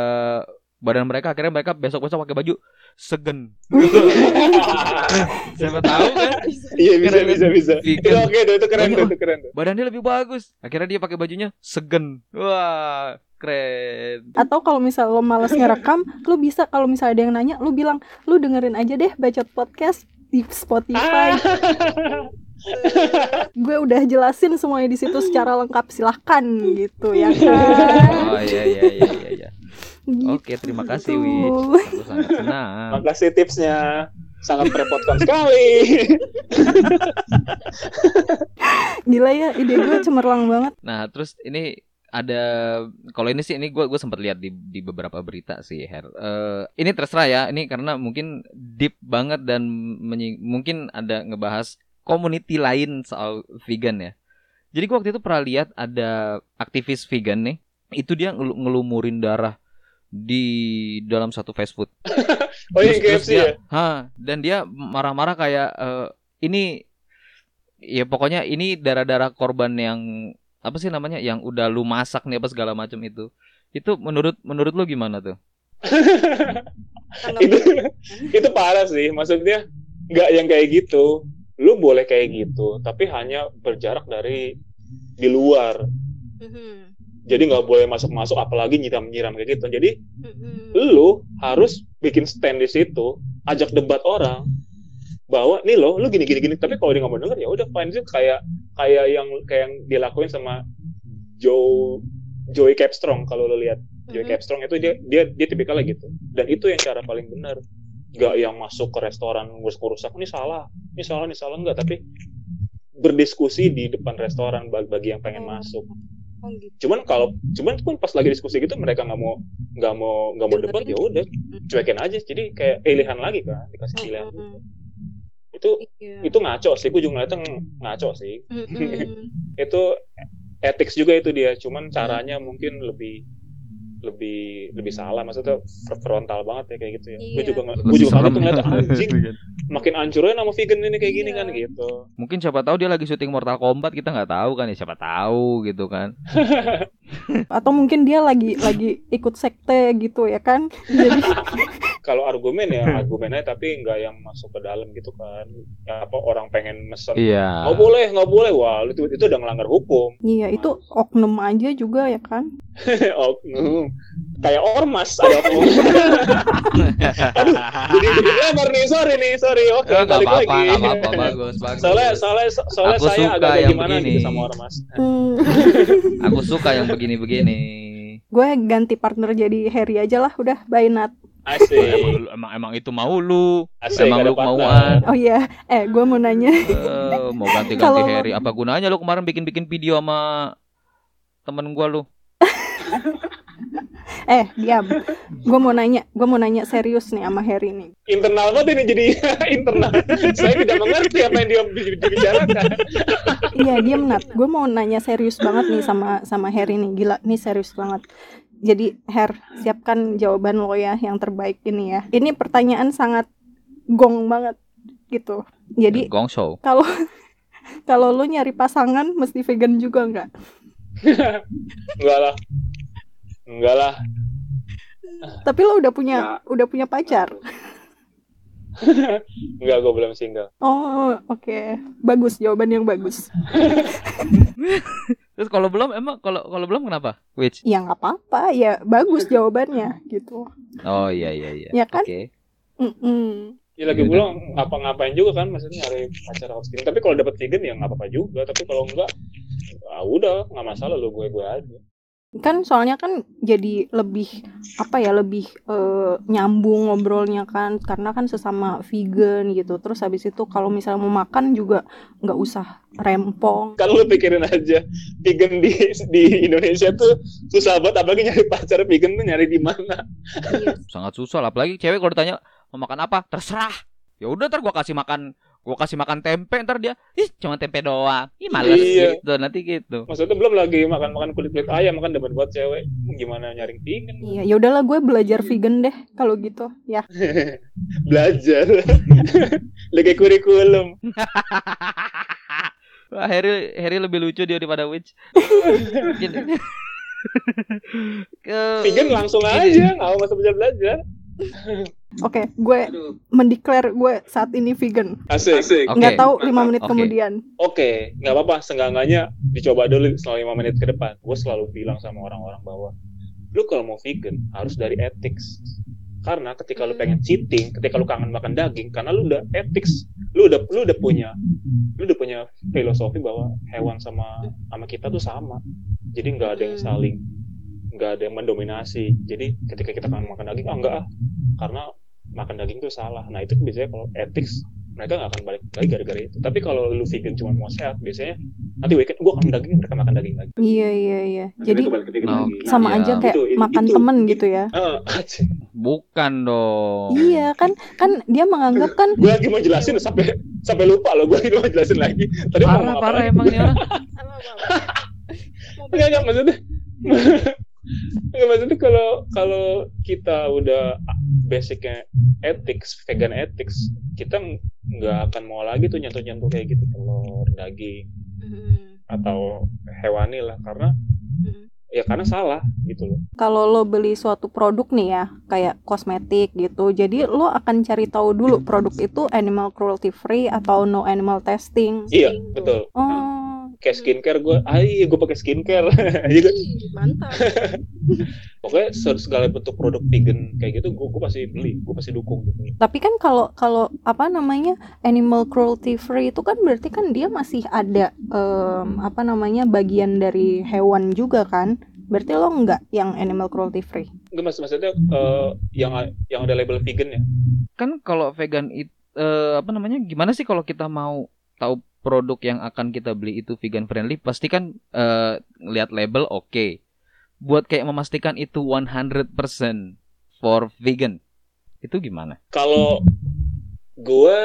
badan mereka. Akhirnya mereka besok besok pakai baju segen <laughs> siapa tahu kan? Iya bisa Keren. bisa bisa. Vegan. itu oke tuh itu keren Banyak. itu keren. Tuh badannya lebih bagus. Akhirnya dia pakai bajunya segen wah keren Atau kalau misalnya lo males ngerekam, lo bisa kalau misalnya ada yang nanya, lo bilang, lo dengerin aja deh bacot podcast di Spotify. Gue udah jelasin semuanya di situ secara lengkap, silahkan gitu ya kan. oh iya iya iya iya, iya. Gitu. oke terima kasih Wi aku sangat senang makasih tipsnya sangat merepotkan sekali Gila ya, ide gue cemerlang banget. Nah, terus ini ada kalau ini sih ini gue gue sempat lihat di di beberapa berita sih Her. Eh, ini terserah ya, ini karena mungkin deep banget dan mungkin ada ngebahas community lain soal vegan ya. Jadi gue waktu itu pernah lihat ada aktivis vegan nih, itu dia ngelu- ngelumurin darah di dalam satu fast food. <laughs> oh iya Terus- terus KFC dia, ya ha, dan dia marah-marah kayak eh, ini ya pokoknya ini darah-darah korban yang apa sih namanya yang udah lu masak nih apa segala macam itu. Itu menurut menurut lu gimana tuh? itu itu parah sih maksudnya nggak yang kayak gitu lu boleh kayak gitu tapi hanya berjarak dari di luar Mhm. jadi nggak boleh masuk masuk apalagi nyiram nyiram kayak gitu jadi Mhm. lu harus bikin stand di situ ajak debat orang bahwa nih lo lu gini gini gini tapi kalau dia nggak mau denger ya udah fine. Sih kayak kayak yang kayak yang dilakuin sama Joe Joey Capstrong kalau lo lihat. Joey Mhm. Capstrong itu dia dia dia tipikalnya gitu. Dan itu yang cara paling benar. Nggak yang masuk ke restoran ngurus-ngurusak ini salah ini salah ini salah. Enggak tapi berdiskusi di depan restoran bagi, bagi yang pengen Oh. masuk. Oh gitu. cuman kalau cuman pun pas lagi diskusi gitu mereka nggak mau nggak mau nggak mau debat ya udah cuekin aja. Jadi kayak pilihan lagi kan dikasih pilihan Mhm. Itu Iya. itu ngaco sih gue juga ngeliatnya ng- ngaco sih Mhm. <laughs> itu ethics juga itu dia cuman caranya mungkin lebih lebih lebih salah maksudnya fr- frontal banget ya kayak gitu ya gue Iya. juga gue juga kaget tuh ngeliatnya <laughs> anjing Vegan. makin hancurnya nama vegan ini kayak gini Iya. kan gitu Mungkin siapa tahu dia lagi syuting Mortal Kombat kita nggak tahu kan ya siapa tahu gitu kan. <laughs> Atau mungkin dia lagi lagi ikut sekte gitu ya kan. Jadi kalau argumen ya argumennya tapi nggak yang masuk ke dalam gitu kan ya, apa orang pengen mesen Iya. nggak boleh nggak boleh wah itu itu udah melanggar hukum iya itu oknum aja juga ya kan. <laughs> oknum kayak ormas ada oknum <laughs> aduh jadi jadi lebar nih sorry nih sorry oke nggak balik apa-apa, lagi apa-apa, bagus, bagus. soalnya soalnya soalnya Aku saya agak gimana begini. gitu sama ormas Hmm. Aku suka yang begini-begini. gue ganti partner jadi Harry aja lah udah bye Nat. Asik emang, emang emang itu mau lu. asik emang lu kemauan. Oh iya, eh gue mau nanya. Eh, mau ganti-ganti Harry. Apa gunanya lu kemarin bikin-bikin video sama temen gua lu? <laughs> Eh diam. Gue mau nanya, gue mau nanya serius nih sama Harry nih. internal banget ini jadi <laughs> internal saya tidak mengerti apa yang dia bi- dibicarakan Iya diam Nat. Gue mau nanya serius banget nih sama sama Harry nih. Gila, nih serius banget. Jadi Her, siapkan jawaban lo ya yang terbaik ini ya. Ini pertanyaan sangat gong banget. gitu. Jadi Gong show. kalau kalau lu nyari pasangan mesti vegan juga nggak? Enggak lah. Enggak lah. Tapi lo udah punya udah punya pacar? <laughs> Enggak gue belum single. Oh oke. Bagus jawaban yang bagus <laughs> Terus kalau belum emang kalau kalau belum kenapa? Which? ya nggak apa-apa ya bagus <laughs> jawabannya gitu Oh iya iya iya. Ya kan? Oke. Mm-mm. Ya lagi Yaudah. pula ngapa-ngapain juga kan maksudnya nyari pacar harus gini. Tapi kalau dapat vegan ya nggak apa-apa juga. Tapi kalau enggak, ah udah nggak masalah lo gue gue aja. Kan soalnya kan jadi lebih apa ya lebih eh, nyambung ngobrolnya kan karena kan sesama vegan gitu terus habis itu kalau misalnya mau makan juga nggak usah rempong Kalau lo pikirin aja vegan di di Indonesia tuh susah banget. Apalagi nyari pacar vegan tuh nyari di mana? Iya. Sangat susah lah. apalagi cewek kalau ditanya mau makan apa? Terserah. Ya udah ntar gua kasih makan gua kasih makan tempe ntar dia ih cuma tempe doang ih males Iya. gitu nanti gitu Maksudnya belum lagi makan makan kulit kulit ayam kan demen buat cewek. Gimana nyaring vegan? iya ya udahlah gue belajar vegan deh kalau gitu ya <laughs> Belajar. <laughs> lagi kurikulum. <laughs> Wah, Harry Harry lebih lucu dia daripada Witch. Ke- Vegan langsung aja, nggak mau masuk belajar belajar. Oke gue mendeklar gue saat ini vegan Asik. Asik. Oke. nggak tahu lima menit Oke. kemudian Oke, nggak apa-apa. Seenggak-enggaknya dicoba dulu selama 5 menit ke depan. Gue selalu bilang sama orang-orang bahwa lu kalau mau vegan harus dari ethics. Karena ketika lu pengen cheating, ketika lu kangen makan daging, karena lu udah ethics, lu udah lu udah punya lu udah punya filosofi bahwa hewan sama sama kita tuh sama. Jadi nggak ada yang saling nggak ada yang mendominasi. Jadi ketika kita makan daging, ah enggak ah, karena makan daging tuh salah. Nah itu biasanya kalau ethics mereka nggak akan balik lagi gara-gara itu. Tapi kalau lu vegan cuma mau sehat, biasanya nanti weekend gua makan daging, mereka makan daging lagi. iya iya iya jadi Mereka balik vegan No. lagi. sama Iya. aja kayak Itu- itu- makan itu- temen gitu ya bukan dong iya kan kan dia menganggap kan gue lagi mau jelasin sampai sampai lupa loh gue lagi mau jelasin lagi. Tadi parah parah emang nih <laughs> orang Enggak, enggak maksudnya. <laughs> Enggak maksudnya kalau kalau kita udah basicnya ethics, vegan ethics, kita nggak akan mau lagi tuh nyentuh-nyentuh kayak gitu telur, daging Mhm. atau hewani lah karena Mhm. ya karena salah gitu loh. kalau lo beli suatu produk nih ya kayak kosmetik gitu jadi lo akan cari tahu dulu produk itu animal cruelty free atau no animal testing Iya, tuh. betul. oh Kayak skincare gue, ay gue pakai skincare. <laughs> Ih, mantap. <laughs> Pokoknya se- segala bentuk produk vegan kayak gitu gue gue pasti beli, gue pasti dukung gitu. tapi kan kalau kalau apa namanya animal cruelty free itu kan berarti kan dia masih ada em, apa namanya bagian dari hewan juga kan berarti lo nggak yang animal cruelty free Enggak mas maksudnya eh, yang yang ada label vegan ya. kan kalau vegan itu apa namanya gimana sih kalau kita mau tahu produk yang akan kita beli itu vegan friendly pasti kan eh, lihat label oke buat kayak memastikan itu 100% for vegan itu gimana Kalau gue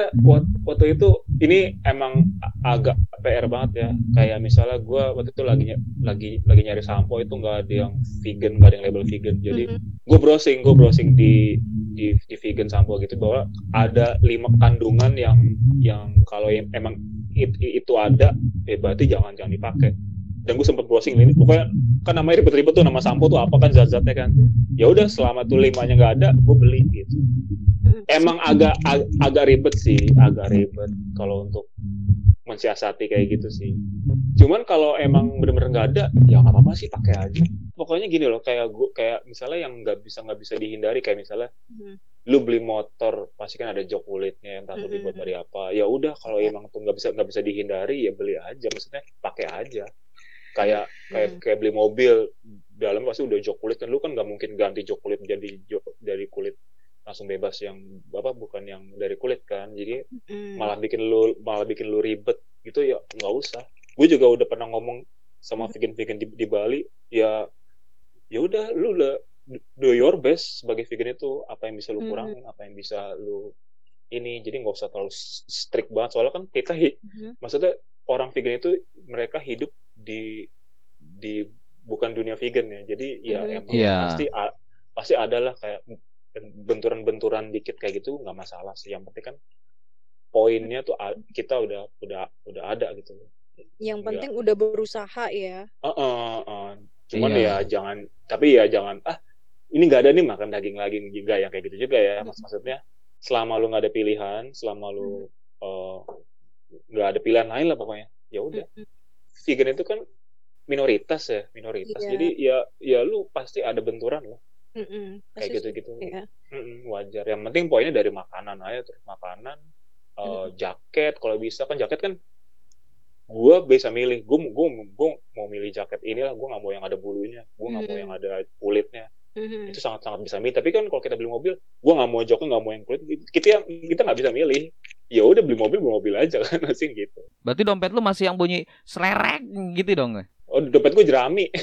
waktu, itu ini emang agak PR banget ya. Kayak misalnya gue waktu itu lagi lagi lagi nyari sampo itu nggak ada yang vegan, nggak ada yang label vegan. Jadi Mhm. gue browsing, gue browsing di di, di vegan sampo gitu bahwa ada lima kandungan yang yang kalau em- emang it- itu ada, ya berarti jangan jangan dipakai. Dan gue sempet browsing ini, pokoknya kan namanya ribet-ribet tuh nama sampo tuh apa kan zat-zatnya kan. Ya udah selama tuh limanya nggak ada, gue beli gitu emang agak ag- agak ribet sih, agak ribet kalau untuk mensiasati kayak gitu sih. Cuman kalau emang bener-bener nggak ada, ya nggak apa-apa sih pakai aja. Pokoknya gini loh, kayak gua kayak misalnya yang nggak bisa nggak bisa dihindari kayak misalnya Mhm. Lu beli motor pasti kan ada jok kulitnya entah lu dibuat dari apa. Ya udah kalau emang tuh nggak bisa nggak bisa dihindari ya beli aja, maksudnya pakai aja. Kayak kayak Mhm. kayak beli mobil dalam pasti udah jok kulit kan lu kan nggak mungkin ganti jok kulit jadi jok dari kulit langsung bebas yang apa bukan yang dari kulit kan jadi Mhm. malah bikin lu malah bikin lu ribet gitu ya nggak usah gue juga udah pernah ngomong sama vegan vegan di, di Bali ya ya udah lu udah do your best sebagai vegan itu apa yang bisa lu Mhm. kurangin apa yang bisa lu ini jadi nggak usah terlalu strict banget soalnya kan kita Mhm. maksudnya orang vegan itu mereka hidup di di bukan dunia vegan ya jadi ya Mhm. emang Iya. pasti a- pasti ada lah kayak benturan-benturan dikit kayak gitu nggak masalah sih yang penting kan poinnya tuh kita udah udah udah ada gitu Yang penting udah berusaha ya. Heeh, heeh. cuman Iya. ya jangan tapi ya jangan ah ini nggak ada nih makan daging lagi juga yang kayak gitu juga ya Mas- maksudnya selama lu nggak ada pilihan selama lu eh, nggak ada pilihan lain lah pokoknya ya udah Mm-mm. vegan itu kan minoritas ya minoritas Iya. jadi ya ya lu pasti ada benturan lah Mm-mm. kayak Pasti gitu gitu. Mm-mm, wajar yang penting poinnya dari makanan aja terus makanan eh, Mm-mm. jaket kalau bisa kan jaket kan gua bisa milih gua gua mau milih jaket inilah gua nggak mau yang ada bulunya gua nggak mau Mm. yang ada kulitnya Mhm. itu sangat sangat bisa milih. Tapi kan kalau kita beli mobil gua nggak mau joknya nggak mau yang kulit kita yang kita nggak bisa milih. Ya udah beli mobil beli mobil aja kan <laughs> masih gitu. Berarti dompet lu masih yang bunyi selerek gitu dong. oh dompet gua jerami. <laughs>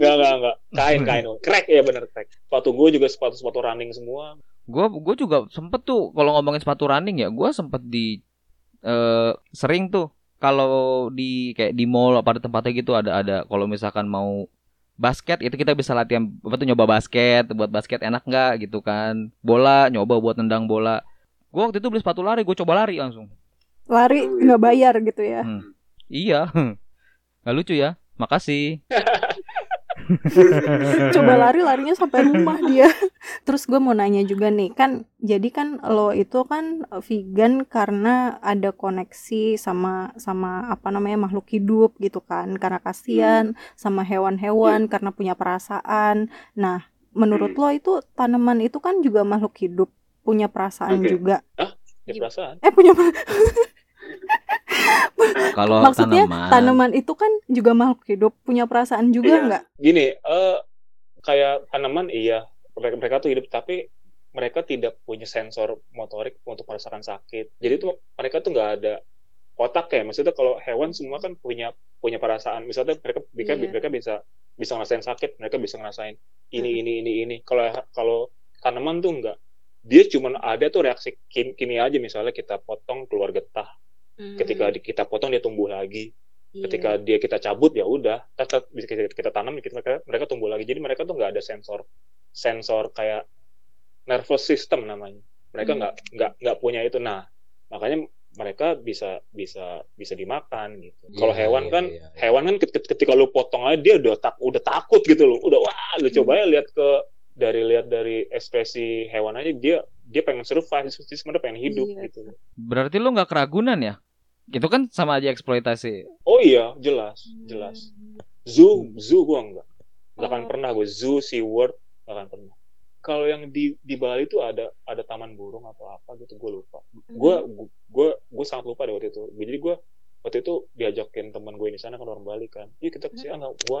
Nggak nggak nggak. Kain kain. Crack ya bener crack. Sepatu gua juga sepatu sepatu running semua. Gua gua juga sempet tuh kalau ngomongin sepatu running ya, gua sempet di eh sering tuh kalau di kayak di mall apa ada tempatnya gitu ada ada. Kalau misalkan mau basket itu kita bisa latihan apa tuh nyoba basket. Buat basket enak nggak gitu kan. Bola nyoba buat nendang bola. Gua waktu itu beli sepatu lari gue coba lari langsung. Lari nggak bayar gitu ya? Hmm. iya. <laughs> Nggak lucu ya. Makasih <laughs> <laughs> coba lari larinya sampai rumah dia. <laughs> Terus gue mau nanya juga nih kan jadi kan lo itu kan vegan karena ada koneksi sama sama apa namanya makhluk hidup gitu kan. Karena kasihan sama hewan-hewan karena punya perasaan. Nah menurut lo itu tanaman itu kan juga makhluk hidup punya perasaan Oke. juga. Ya perasaan? Eh punya per- <laughs> <laughs> kalau maksudnya tanaman. tanaman itu kan juga makhluk hidup punya perasaan juga Iya. nggak? Gini eh kayak tanaman iya. Mereka, mereka tuh hidup tapi mereka tidak punya sensor motorik untuk merasakan sakit. Jadi tuh mereka tuh nggak ada otak ya. Maksudnya kalau hewan semua kan punya punya perasaan. Misalnya mereka mereka, Iya. mereka bisa bisa ngerasain sakit mereka bisa ngerasain ini Mhm. ini ini ini. Kalau kalau tanaman tuh enggak dia cuman ada tuh reaksi kini aja. Misalnya kita potong keluar getah Ketika kita potong dia tumbuh lagi. Iya. ketika dia kita cabut ya udah tetap bisa kita, kita tanam kita, mereka, mereka tumbuh lagi. Jadi mereka tuh nggak ada sensor sensor kayak nervous system namanya. Mereka Hmm. nggak nggak nggak punya itu. Nah makanya mereka bisa bisa bisa dimakan gitu. Iya, kalau hewan iya, kan iya, iya. hewan kan ket- ketika lu potong aja dia udah tak udah takut gitu loh. Udah wah lu coba ya lihat ke dari lihat dari ekspresi hewan aja dia dia pengen survive. Dia sebenarnya pengen hidup Iya. gitu berarti lu nggak keragunan ya itu kan sama aja eksploitasi oh iya jelas jelas Zoo, zoo gua enggak. Enggak akan Oh. pernah gue zoo, Sea World, enggak akan pernah. Kalau yang di di Bali itu ada ada taman burung atau apa gitu, gue lupa. Gue gue gue sangat lupa deh waktu itu. Jadi gue waktu itu diajakin teman gue di sana kan orang Bali kan. Iya kita ke sana. Gue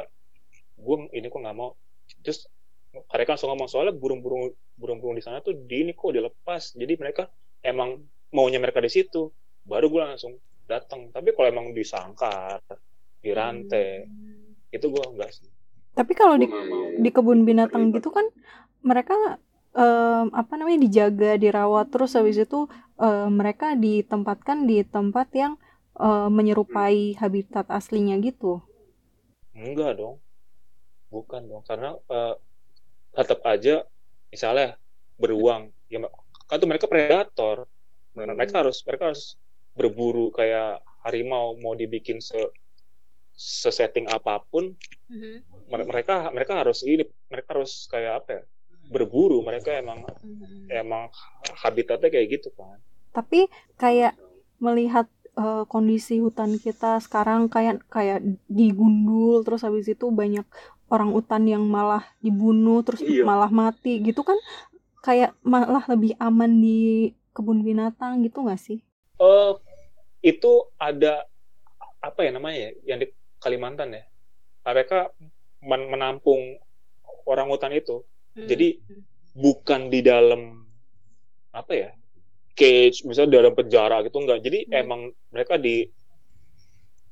gue ini kok nggak mau. Terus mereka langsung ngomong soalnya burung-burung burung-burung di sana tuh di ini kok dilepas. Jadi mereka emang maunya mereka di situ. Baru gue langsung datang. Tapi kalau emang disangkar, dirantai, itu gue enggak sih. Tapi kalau di di kebun binatang gitu kan mereka em, apa namanya dijaga, dirawat terus habis itu eh, mereka ditempatkan di tempat yang eh, menyerupai habitat aslinya gitu. enggak dong. Bukan dong. Karena eh, tetap aja misalnya beruang ya kan tuh mereka predator. Mereka harus mereka harus berburu kayak harimau mau dibikin se sesetting apa pun Mhm. mere- mereka mereka harus ini mereka harus kayak apa ya berburu mereka emang Mhm. emang habitatnya kayak gitu kan Tapi kayak melihat eh, kondisi hutan kita sekarang kayak kayak digundul terus habis itu banyak orang hutan yang malah dibunuh terus Iya. malah mati gitu kan kayak malah lebih aman di kebun binatang gitu nggak sih? eh itu ada apa ya namanya ya yang di Kalimantan ya mereka men- menampung orang hutan itu Mhm. jadi bukan di dalam apa ya cage misalnya dalam penjara gitu enggak jadi Hmm. emang mereka di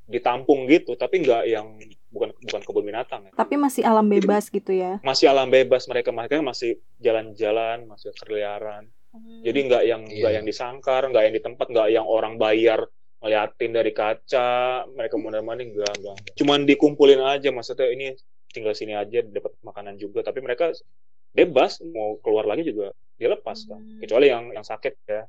ditampung gitu tapi enggak yang bukan bukan kebun binatang ya. Tapi masih alam bebas gitu ya. masih alam bebas mereka mereka masih jalan-jalan masih berkeliaran Mhm. jadi nggak yang nggak Iya. yang disangkar nggak yang di tempat nggak yang orang bayar ngeliatin dari kaca mereka mondar mandir nggak nggak cuman dikumpulin aja maksudnya ini tinggal sini aja dapat makanan juga tapi mereka bebas mau keluar lagi juga dia lepas kan Hmm. kecuali yang yang sakit ya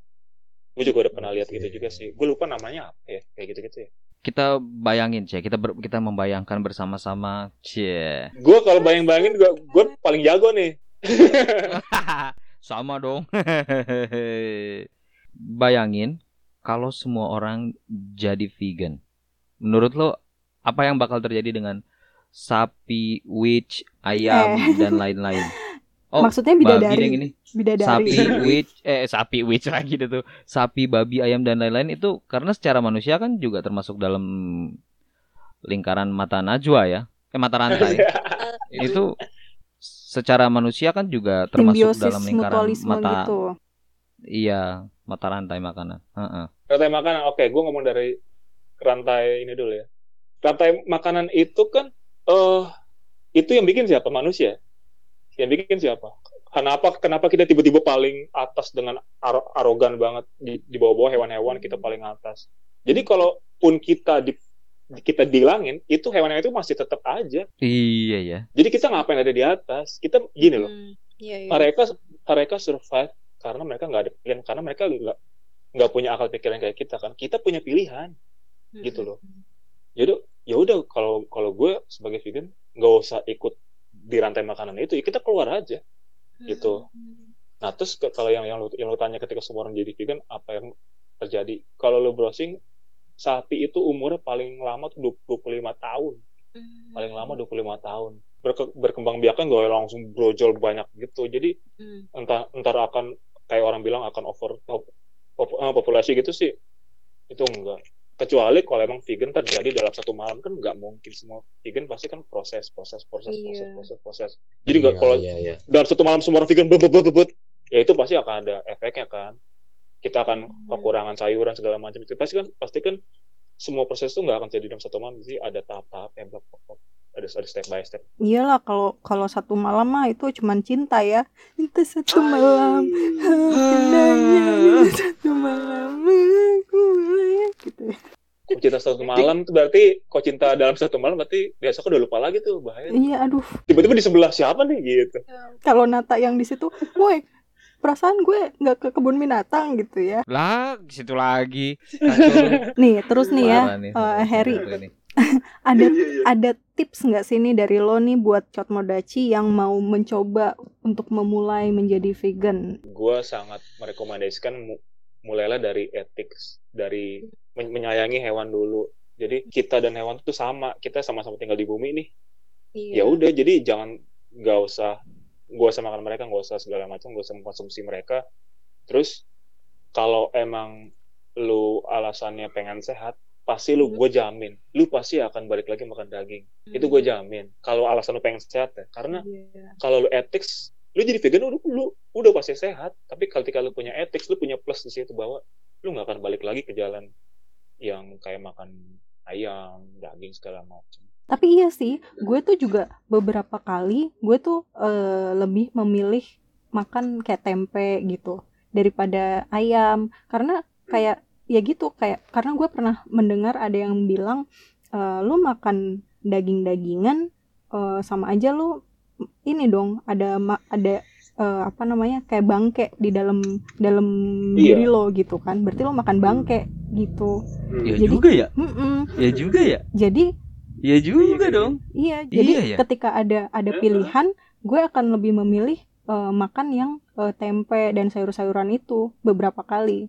gue juga udah pernah lihat Oke. gitu juga sih gue lupa namanya apa ya kayak gitu gitu ya Kita bayangin, Cie. Kita ber- kita membayangkan bersama-sama, Cie. gue kalau bayang bayangin gue gue paling jago nih <laughs> Sama dong. <laughs> Bayangin kalau semua orang jadi vegan. Menurut lo apa yang bakal terjadi dengan sapi, witch, ayam Eh. dan lain-lain? <laughs> Oh, Maksudnya babi bidadari. yang ini. Bidadari. Sapi, <laughs> witch, eh sapi, witch <laughs> lagi tuh. Sapi, babi, ayam dan lain-lain itu karena secara manusia kan juga termasuk dalam lingkaran mata najwa ya. Eh mata rantai. itu secara manusia kan juga termasuk Simbiosis dalam lingkaran mata gitu. Iya mata rantai makanan. Heeh. rantai makanan oke gue ngomong dari rantai ini dulu ya. Rantai makanan itu kan eh itu yang bikin siapa? Manusia. Yang bikin siapa? Kenapa kenapa kita tiba-tiba paling atas dengan aro- arogan banget di, di bawah-bawah hewan-hewan kita paling atas? Jadi kalaupun kita di kita dilangin itu hewan-hewan itu masih tetap aja. Iya ya. Jadi kita ngapain ada di atas? Kita gini loh. Hmm, Iya, iya. mereka mereka survive karena mereka nggak ada pilihan karena mereka nggak nggak punya akal pikiran kayak kita kan kita punya pilihan Hmm, gitu loh. jadi ya udah kalau kalau gue sebagai vegan nggak usah ikut di rantai makanan itu ya kita keluar aja hmm, gitu. hmm. nah terus ke- kalau yang yang lu, yang lu tanya ketika semua orang jadi vegan apa yang terjadi kalau lu browsing sapi itu umurnya paling lama tuh 25 tahun Hmm, paling lama 25 tahun Berke- berkembang biakan gak langsung brojol banyak gitu jadi hmm. entah entar akan kayak orang bilang akan over pop- pop- eh, populasi gitu sih itu enggak kecuali kalau emang vegan terjadi dalam satu malam kan nggak mungkin semua vegan pasti kan proses proses proses proses Iya. proses proses jadi nggak Iya, kalau iya, iya. dalam satu malam semua orang vegan bebet bebet bebet ya itu pasti akan ada efeknya kan kita akan Hmm. kekurangan sayuran segala macam itu pasti kan pasti kan semua proses itu nggak akan jadi dalam satu malam sih ada tahap-tahap yang blok ada ada step by step Iyalah kalau kalau satu malam mah itu cuman cinta ya. Cinta satu malam. Indahnya satu malam. aku gitu. Kok cinta satu malam tuh berarti kok cinta dalam satu malam berarti besok udah lupa lagi tuh bahaya Iya, aduh. tiba-tiba di sebelah siapa nih gitu Kalau Nata yang di situ, woi, perasaan gue nggak ke kebun binatang gitu ya. lah di situ lagi. <laughs> Nih, terus nih ya, nih, eh, Harry. satu ini. <laughs> ada ada tips nggak sih nih dari lo nih buat Cot Modachi yang mau mencoba untuk memulai menjadi vegan? gue sangat merekomendasikan mu- mulailah dari ethics dari men- menyayangi hewan dulu jadi kita dan hewan itu sama kita sama-sama tinggal di bumi nih Iya. ya udah jadi jangan nggak usah gak usah makan mereka nggak usah segala macam nggak usah mengkonsumsi mereka. Terus kalau emang lu alasannya pengen sehat pasti lu Hmm. gue jamin. Lu pasti akan balik lagi makan daging. Itu gue jamin. Kalau alasan lu pengen sehat ya. Karena Iya. kalau lu ethics lu jadi vegan lu, lu udah pasti sehat. Tapi ketika lu punya ethics lu punya plus di situ bahwa lu nggak akan balik lagi ke jalan yang kayak makan ayam daging segala macam Tapi iya sih, gue tuh juga beberapa kali gue tuh eh, lebih memilih makan kayak tempe gitu daripada ayam. Karena kayak ya gitu kayak karena gue pernah mendengar ada yang bilang eh, lu makan daging-dagingan eh, sama aja lu ini dong ada ada eh, apa namanya kayak bangke di dalam dalam Iya. diri lo gitu kan. Berarti lo makan bangke gitu. Ya Jadi- juga ya? Mm-mm. ya juga ya? Jadi ya juga Iya, dong Iya, jadi Iya, ya. ketika ada ada pilihan, gue akan lebih memilih eh, makan yang eh, tempe dan sayur-sayuran itu beberapa kali.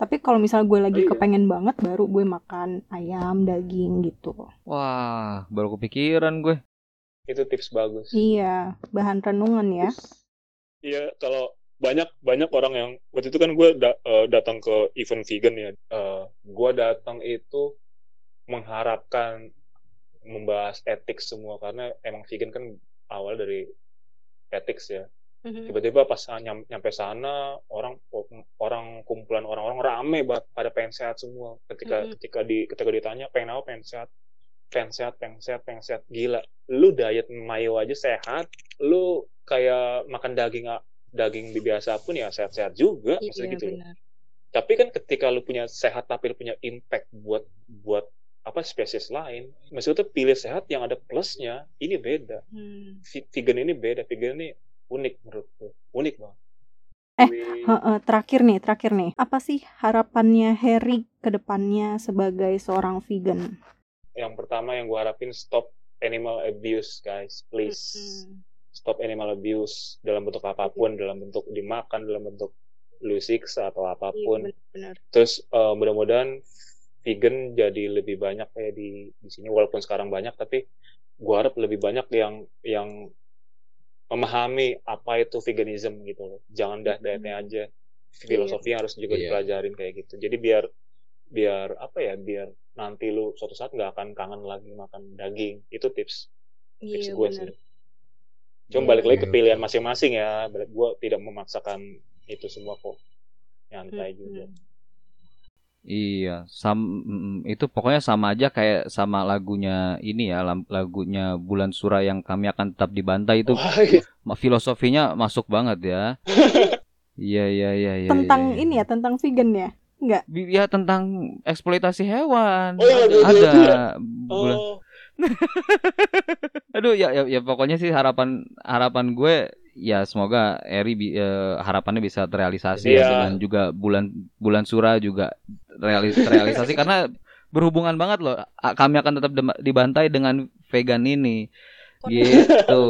Tapi kalau misal gue lagi Oh, iya. kepengen banget, baru gue makan ayam, daging gitu. wah baru kepikiran gue itu tips bagus Iya, bahan renungan ya. Iya, kalau banyak banyak orang yang waktu itu kan gue da- eh, datang ke event vegan ya. Eh, gue datang itu mengharapkan membahas etik semua karena emang vegan kan awal dari ethics ya. Mhm. Tiba-tiba pas nyam- nyampe sana orang orang kumpulan orang-orang rame banget pada pengen sehat semua. Ketika Mhm. ketika di ketika ditanya pengen apa pengen sehat, pengen sehat, pengen sehat, pengen sehat. Gila, lu diet mayo aja sehat, lu kayak makan daging daging biasa pun ya sehat-sehat juga, maksudnya Iya gitu. loh. benar. Tapi kan ketika lu punya sehat tapi lu punya impact buat buat apa spesies lain, maksudnya pilih sehat yang ada plusnya, ini beda. Hmm. Vegan ini beda, vegan ini unik menurut gue, unik banget. Eh, Heeh, terakhir nih, terakhir nih. Apa sih harapannya Harry ke depannya sebagai seorang vegan? yang pertama yang gue harapin stop animal abuse guys please Hmm. stop animal abuse dalam bentuk apa pun dalam bentuk dimakan dalam bentuk lu siksa atau Iya, apa pun benar. terus eh, mudah-mudahan vegan jadi lebih banyak kayak di di sini. Walaupun sekarang banyak tapi gue harap lebih banyak yang yang memahami apa itu veganism gitu loh. Jangan dah dietnya aja. Filosofi harus juga Iya. dipelajarin kayak gitu. Jadi biar biar apa ya biar nanti lu suatu saat nggak akan kangen lagi makan daging. Itu tips tips Iya, gue sih. cuma Iya. balik lagi ke Oke, pilihan masing-masing ya. Balik gue tidak memaksakan itu semua kok. Nyantai Hmm, juga. hmm. Iya, sam mm, itu pokoknya sama aja kayak sama lagunya ini ya, lagunya Bulan Sura yang kami akan tetap dibantai itu Wah, iya. ma- filosofinya masuk banget ya. <laughs> Iya iya iya iya. Tentang iya, ini ya, tentang vegan ya? Enggak. Ya tentang eksploitasi hewan. Oh, iya, lagu Ada itu ya? bulan. oh <laughs> Aduh ya, ya ya pokoknya sih harapan harapan gue ya semoga Eri bi- eh, harapannya bisa terrealisasi ya Iya. dengan juga bulan bulan Sura juga realis terrealisasi karena berhubungan banget loh. A- Kami akan tetap dibantai dengan vegan ini. Gitu.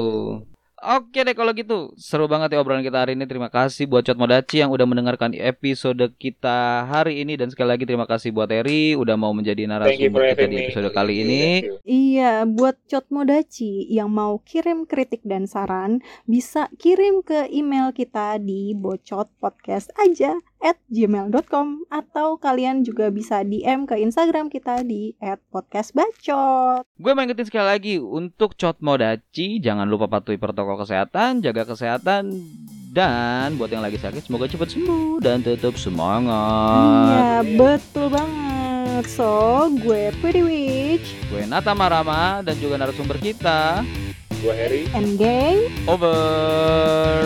Oke deh kalau gitu. Seru banget ya obrolan kita hari ini. Terima kasih buat Cot Modachi yang udah mendengarkan episode kita hari ini. Dan sekali lagi terima kasih buat Eri Udah mau menjadi narasumber kita di me. episode kali ini. Iya, buat Cotmodachi yang mau kirim kritik dan saran, bisa kirim ke email kita di bocotpodcast aja at gmail.com atau kalian juga bisa DM ke Instagram kita di at podcastbacot. Gue mau ingetin sekali lagi untuk Cot Modachi jangan lupa patuhi protokol kesehatan, jaga kesehatan dan buat yang lagi sakit semoga cepat sembuh dan tetap Iya, semangat. betul banget. So, gue Pretty Witch Gue Nata Marama dan juga narasumber kita gue Harry and gang over.